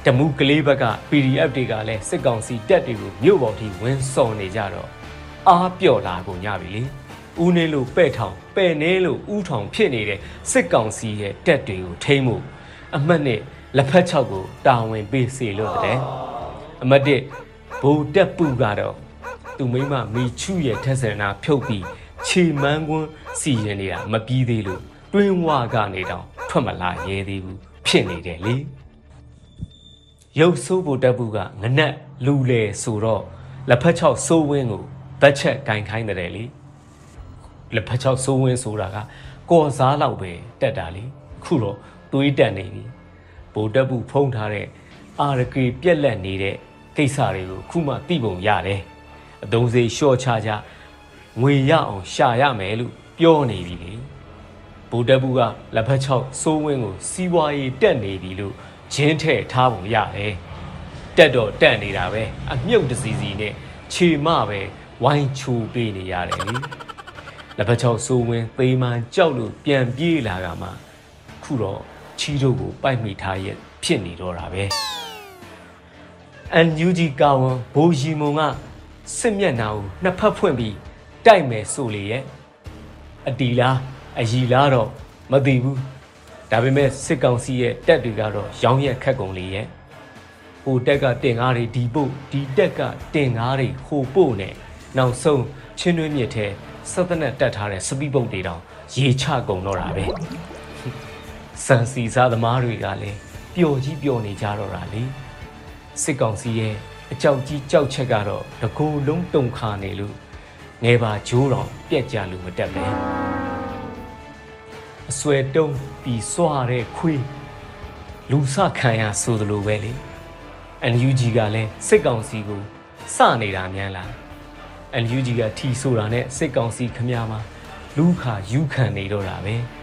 တမှုကလေးဘက်က PDF တွေကလည်းစစ်ကောင်စီတပ်တွေကိုမြို့ပေါ်ထိဝင်စော်နေကြတော့အားပြော့လာကုန်ကြပြီလေဦးနေလို့ပဲ့ထောင်ပဲ့နေလို့ဥထောင်ဖြစ်နေတဲ့စစ်ကောင်စီရဲ့တပ်တွေကိုထိမ့်မှု အမှတ်နဲ့လက်ဖက်ချောက်ကိုတာဝန်ပေးစေလို့တဲ့အမှတ်တစ်ဘိုးတက်ပူကတော့သူမိမမီချူရဲ့ထက်ဆန္ဒဖြုတ်ပြီးခြေမန်းကွန်းစီရင်နေတာမပြီးသေးလို့တွင်းဝကနေတောင်ထွက်မလာရဲသေးဘူးဖြစ်နေတယ်လေရုပ်ဆိုးဖို့တက်ဘူးကငနက်လူလေဆိုတော့လက်ဖက်ချောက်စိုးဝင်းကိုဗတ်ချက်ကင်ခိုင်းတယ်လေလက်ဖက်ချောက်စိုးဝင်းဆိုတာကကော်စားလောက်ပဲတက်တာလေခုတော့ သွေးတက်နေပြီဗိုလ်တပ်ဘူးဖုံးထားတဲ့အာရကေပြက်လက်နေတဲ့ကိစ္စတွေကိုခုမှသိပုံရတယ်အတုံးစေလျှော့ချကြငွေရအောင်ရှာရမယ်လို့ပြောနေပြီလေဗိုလ်တပ်ဘူးကလက်ဖက်ချောက်စိုးဝင်းကိုစီးပွားရေးတက်နေပြီလို့ဂျင်းထဲ့ထားပုံရတယ်တက်တော့တက်နေတာပဲအမြုပ်တစီစီနဲ့ခြေမပဲဝိုင်းချိုပေးနေရတယ်လေလက်ဖက်ချောက်စိုးဝင်းသေမှန်ကြောက်လို့ပြန်ပြေးလာကမှခုတော့ ချီတို့ကိုပိုက်မိထားရဲ့ဖြစ်နေတော့တာပဲအန်ယူဂျီကာဝန်ဘိုးရီမုံကစစ်မျက်နှာကိုနှစ်ဖက်ဖွင့်ပြီးတိုက်မယ်ဆိုလေရဲ့အတီလားအရီလားတော့မသိဘူးဒါပေမဲ့စစ်ကောင်စီရဲ့တက်တွေကတော့ရောင်းရက်ခက်ကုန်လေရဲ့ဟိုတက်ကတင်ကားတွေဒီပို့ဒီတက်ကတင်ကားတွေဟိုပို့နဲ့နောက်ဆုံးချင်းတွင်းမြစ်ထဲစက်တနက်တက်ထားတဲ့စပီးပုတ်တွေတောင်ရေချကုန်တော့တာပဲ စံစီစားသမားတွေကလည်းပျော်ကြီးပျော်နေကြတော့တာလေစစ်ကောင်စီရဲ့အကြောက်ကြီးကြောက်ချက်ကတော့တကူလုံးတုံခါနေလို့ငယ်ပါဂျိုးတော်ပြက်ကြလို့မတက်ပဲအဆွဲတုံးပြီးစွာတဲ့ခွေးလူစခံရဆိုသလိုပဲလေ NUG ကလည်းစစ်ကောင်စီကိုစနေတာများလား NUG ကထီဆိုတာနဲ့စစ်ကောင်စီခမများမှာလူခါယူခံနေတော့တာပဲ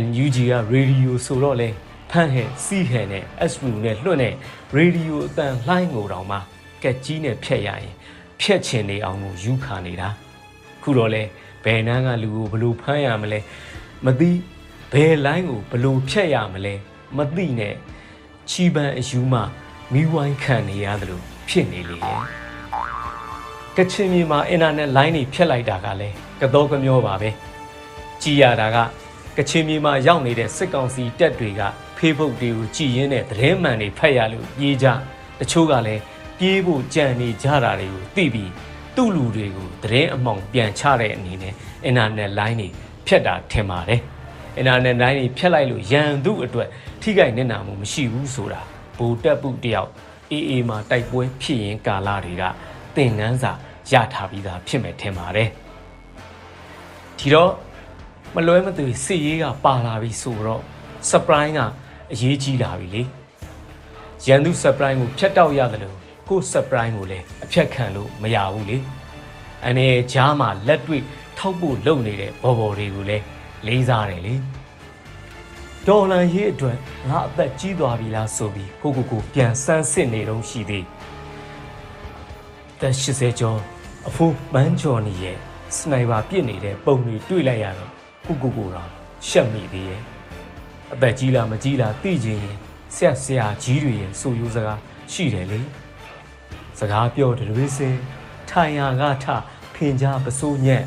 NUG ကရေဒီယိုဆိုတော့လေဖန်ဟဲစီဟဲနဲ့ SU နဲ့လွှတ်နဲ့ရေဒီယိုအတန်လှိုင်းငိုတောင်မှကက်ကြီးနဲ့ဖြတ်ရရင်ဖြတ်ချင်နေအောင်ကိုယူခါနေတာခုတော့လေဘယ်နှန်းကလူကိုဘလို့ဖမ်းရမလဲမသိဘယ်လိုင်းကိုဘလို့ဖြတ်ရမလဲမသိနဲ့ချီပန်အယူမှမိဝိုင်းခံနေရတယ်လို့ဖြစ်နေလေရဲ့ကချင်မြေမှာအင်တာနက်လိုင်းတွေဖြတ်လိုက်တာကလည်းကတော့ကမျောပါပဲကြည်ရတာက ကချင်မြေမှာရောက်နေတဲ့စစ်ကောင်စီတပ်တွေက Facebook တွေကိုကြည်ရင်းနဲ့သတင်းမှန်တွေဖတ်ရလို့ပြေးကြတချို့ကလည်းပြေးဖို့ကြံနေကြတာတွေကိုသိပြီးသူ့လူတွေကိုသတင်းအမှောင်ပြန်ချတဲ့အနေနဲ့အင်တာနက်လိုင်းတွေဖြတ်တာထင်ပါတယ်အင်တာနက်လိုင်းတွေဖြတ်လိုက်လို့ရန်သူအတွက်ထိခိုက်နေတာမှုမရှိဘူးဆိုတာဘူတက်ပုတယောက်အေးအေးမှာတိုက်ပွဲဖြစ်ရင်ကာလတွေကသင်ငန်းစာရထားပြီးသားဖြစ်မယ်ထင်ပါတယ်ဒီတော့ မလွဲမသွေစစ်ရေးကပါလာပြီဆိုတော့ surprise ကအရေးကြီးလာပြီလေရန်သူ surprise ကိုဖြတ်တောက်ရတယ်လို့ကို surprise ကိုလည်းအဖြတ်ခံလို့မရဘူးလေအနေဂျားမှာလက်တွေ့ထောက်ဖို့လုပ်နေတဲ့ဘော်ဘော်တွေကိုလည်းလေးစားတယ်လေဒေါ်လာရေးအတွက်ငါအသက်ကြီးသွားပြီလားဆိုပြီးကိုကိုကိုပြန်ဆန်းစစ်နေတော့ရှိသေးသက်80ကျော်အဖိုးပန်းချော်နေရဲ့စနိုက်ပါပြစ်နေတဲ့ပုံတွေတွေ့လိုက်ရတော့ ကိုကိုကိုတော့ရှက်မိသေးရဲ့အသက်ကြီးလားမကြီးလားသိချင်ရင်ဆက်ဆရာကြီးတွေရဲ့ဆိုရိုးစကားရှိတယ်လေစကားပြောတယ်တွေစင်ထိုင်ရာကထဖင်ကြားပစိုးညက်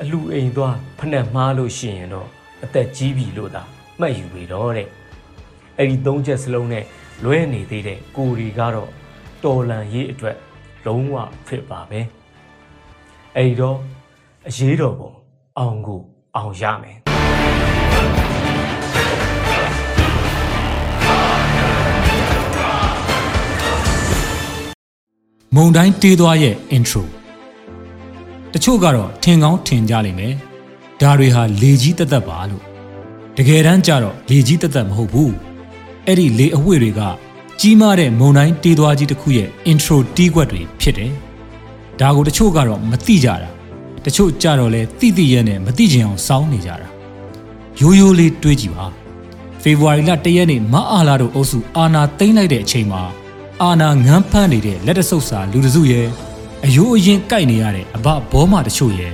အလူအိမ်သွားဖက်မှားလို့ရှိရင်တော့အသက်ကြီးပြီလို့သာမှတ်ယူပြီတော့တဲ့အဲ့ဒီသုံးချက်စလုံးနဲ့လွဲနေသေးတဲ့ကိုရီကတော့တော်လန်ရေးအတွက်လုံးဝဖြစ်ပါပဲအဲ့ဒီတော့အရေးတော်ပုံအောင်ကို အောင်ရမယ်
မုံတိုင်းတေးသွားရဲ့ intro တချို့ကတော့ထင်ကောင်းထင်ကြလိမ့်မယ်ဒါတွေဟာလေကြီးတက်တက်ပါလို့တကယ်တမ်းကျတော့လေကြီးတက်တက်မဟုတ်ဘူးအဲ့ဒီလေအဝှေ့တွေကကြီးမားတဲ့မုံတိုင်းတေးသွားကြီးတစ်ခုရဲ့ intro တီးကွက်တွေဖြစ်တယ်ဒါကိုတချို့ကတော့မသိကြတာ တချို့ကြတော့လဲသိသိရဲနဲ့မသိချင်အောင်စောင်းနေကြတာရိုးရိုးလေးတွေးကြည့်ပါဖေဖော်ဝါရီလ၁ရက်နေ့မအားလာတို့အုပ်စုအာနာသိမ့်လိုက်တဲ့အချိန်မှာအာနာငန်းဖမ်းနေတဲ့လက်တဆုပ်စာလူတစုရဲ့အယိုးအရင်ကြိုက်နေရတဲ့အဘဘောမတချို့ရဲ့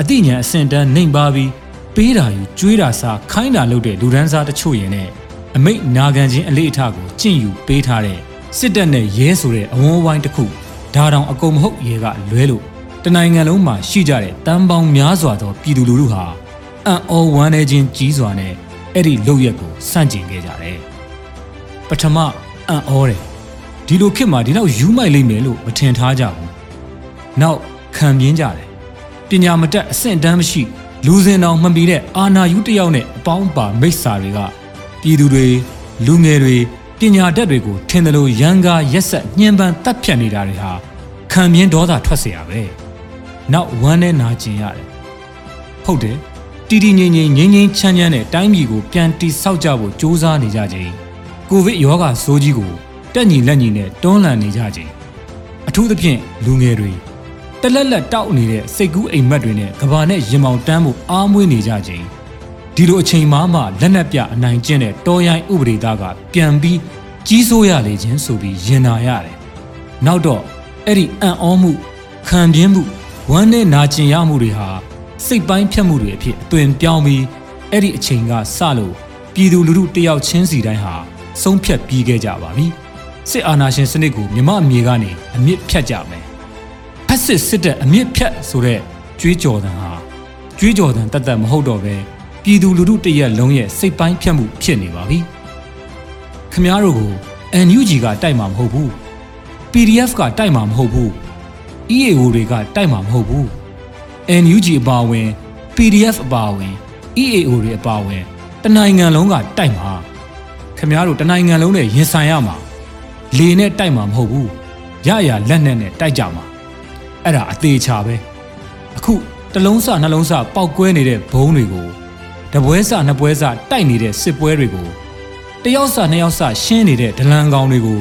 အတိညာအစင်တန်းနှိမ်ပါပြီးပေးတာယူကျွေးတာစားခိုင်းတာလုပ်တဲ့လူဒန်းစားတချို့ရဲ့နဲ့အမိတ်နာခံခြင်းအလေးအထကိုကျင့်ယူပေးထားတဲ့စစ်တပ်နဲ့ရဲဆိုတဲ့အဝန်းဝိုင်းတစ်ခုဒါတောင်အကုန်မဟုတ်ရဲကလွဲလို့ တနိုင်ငံလုံးမှာရှိကြတဲ့တန်ပေါင်းများစွာသောပြည်သူလူထုဟာအံ့ဩဝမ်းနည်းခြင်းကြီးစွာနဲ့အဲ့ဒီလုပ်ရက်ကိုစန့်ကျင်ခဲ့ကြတယ်ပထမအံ့ဩတယ်ဒီလိုခေတ်မှာဒီလောက်ယူမိုက်လိမ့်မယ်လို့မထင်ထားကြဘူး။နောက်ခံပြင်းကြတယ်။ပညာမတတ်အဆင့်တန်းမရှိလူစင်တော်မှမီတဲ့အာနာယူတယောက်နဲ့အပေါင်းပါမိစ္ဆာတွေကပြည်သူတွေလူငယ်တွေပညာတတ်တွေကိုထင်တယ်လို့ရန်ကားရက်ဆက်ညှဉ်းပန်းတပ်ဖြတ်နေတာတွေဟာခံပြင်းဒေါသထွက်เสียရပဲ။ နောက်ဝမ်းနဲ့နာကျင်ရတယ်။ဟုတ်တယ်။တီတီငိမ့်ငိမ့်ငိမ့်ငိမ့်ချမ်းချမ်းနဲ့တိုင်းပြည်ကိုပြန်တိဆောက်ကြဖို့စ조사နေကြခြင်းကိုဗစ်ရောဂါဆိုးကြီးကိုတက်ညီလက်ညီနဲ့တွန်းလှန်နေကြခြင်းအထူးသဖြင့်လူငယ်တွေတလက်လက်တောက်နေတဲ့စိတ်ကူးအိမ်မက်တွေနဲ့ကဘာနဲ့ရင်မောင်တန်းမှုအားမွေးနေကြခြင်းဒီလိုအချိန်မှမှလက်နက်ပြအနိုင်ကျင့်တဲ့တော်ရိုင်းဥပဒေသားကပြန်ပြီးကြီးစိုးရလေခြင်းဆိုပြီးရင်နာရတယ်နောက်တော့အဲ့ဒီအံ့ဩမှုခံပြင်းမှု ဝမ်းနဲ့နာကျင်ရမှုတွေဟာစိတ်ပိုင်းဖြတ်မှုတွေအဖြစ်အသွင်ပြောင်းပြီးအဲ့ဒီအချိန်ကစလို့ပြည်သူလူထုတယောက်ချင်းစီတိုင်းဟာဆုံးဖြတ်ပြီးခဲ့ကြပါပြီ။စစ်အာဏာရှင်စနစ်ကိုမြမအမြေကနေအမြင့်ဖြတ်ကြမယ်။ဖက်စစ်စစ်တပ်အမြင့်ဖြတ်ဆိုတဲ့ကြွေးကြော်တံဟာကြွေးကြော်တံတတ်တတ်မဟုတ်တော့ပဲပြည်သူလူထုတရက်လုံးရဲ့စိတ်ပိုင်းဖြတ်မှုဖြစ်နေပါပြီ။ခမားတို့ကို NUG ကတိုက်မှာမဟုတ်ဘူး။ PDF ကတိုက်မှာမဟုတ်ဘူး။ EAO တွေကတိုက်မှာမဟုတ်ဘူး။ NUG အပါအဝင် PDF အပါအဝင် EAO တွေအပါအဝင်တနိုင်ငံလုံးကတိုက်မှာခမားတို့တနိုင်ငံလုံးနဲ့ရင်ဆိုင်ရမှာလေနဲ့တိုက်မှာမဟုတ်ဘူးရရလက်နဲ့နဲ့တိုက်ကြမှာအဲ့ဒါအသေးချာပဲအခုတလုံးစနှလုံးစပောက်ကွဲနေတဲ့ဘုံတွေကိုတပွဲစနှစ်ပွဲစတိုက်နေတဲ့စစ်ပွဲတွေကိုတယောက်စနှစ်ယောက်စရှင်းနေတဲ့ဒလန်ကောင်တွေကို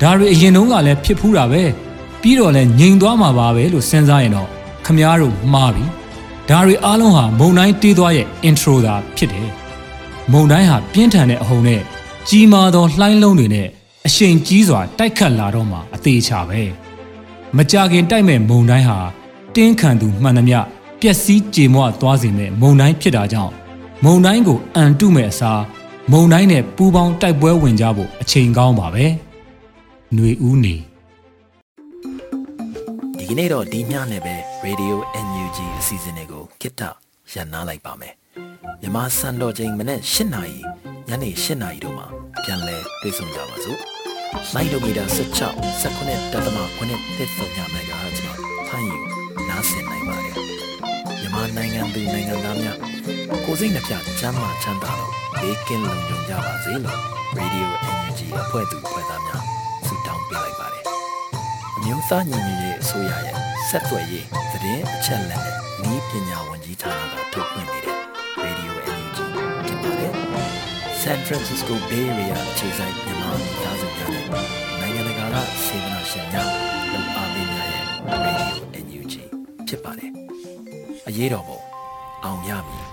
ဒါတွေအရင်တုန်းကလည်းဖြစ်ဖူးတာပဲ ပြီးတော့လည်းငြိမ်သွားမှာပါပဲလို့စဉ်းစားရင်တော့ခမားတို့မှားပြီဒါတွေအားလုံးဟာမုံတိုင်းတေးသွားရဲ့ intro သာဖြစ်တယ်မုံတိုင်းဟာပြင်းထန်တဲ့အဟုန်နဲ့ကြီးမားသောလှိုင်းလုံးတွေနဲ့အရှိန်ကြီးစွာတိုက်ခတ်လာတော့မှအသေးချပဲမကြခင်တိုက်မဲ့မုံတိုင်းဟာတင်းခံသူမှန်သမျှပျက်စီးကြေမွသွားစေမဲ့မုံတိုင်းဖြစ်တာကြောင့်မုံတိုင်းကိုအန်တုမဲ့အစားမုံတိုင်းနဲ့ပူပေါင်းတိုက်ပွဲဝင်ကြဖို့အချိန်ကောင်းပါပဲຫນွေဦးနေ
ဒီကနေ့တော့ဒီညနဲ့ပဲ Radio NUG အစီအစဉ်လေးကိုကိတ္တရန်နာလိုက်ပါမယ်မြမစံတော်ချိန်မနေ့၈နာရီညနေ၈နာရီတို့မှာပြန်လည်တွေ့ဆုံကြပါစို့လိုင်းဒိုမီတာ16 19.9 3.9 MHz မှာထိုင်ဆင်နိုင်ပါတယ်မြန်မာနိုင်ငံသူနိုင်ငံသားများကိုစိတ်နှပြချမ်းသာချမ်းသာလို့ဘေးကင်းလုံခြုံကြပါစေလို့ Radio NUG အဖွဲ့သူအဖွဲ့သားများဆုတောင်းပေးလိုက်ပါတယ်အ မျိုးသားညီညွတ်ရေးအစိုးရရဲ့ဆက်သွယ်ရေးသတင်းအချက်အလက်နဲ့ဤပညာဝန်ကြီးဌာနကထုတ်လွှင့်နေတဲ့ Radio NUG ဖြစ်ပါတယ် San Francisco Bay Area ခြေဆိုင်မြန်မာမိသားစုများနဲ့နိုင်ငံတကာကစေတနာရှင်များလုံအားပေးများရဲ့ Radio NUG ဖြစ်ပါတယ်။အရေးတော်ပုံအောင်ရမည်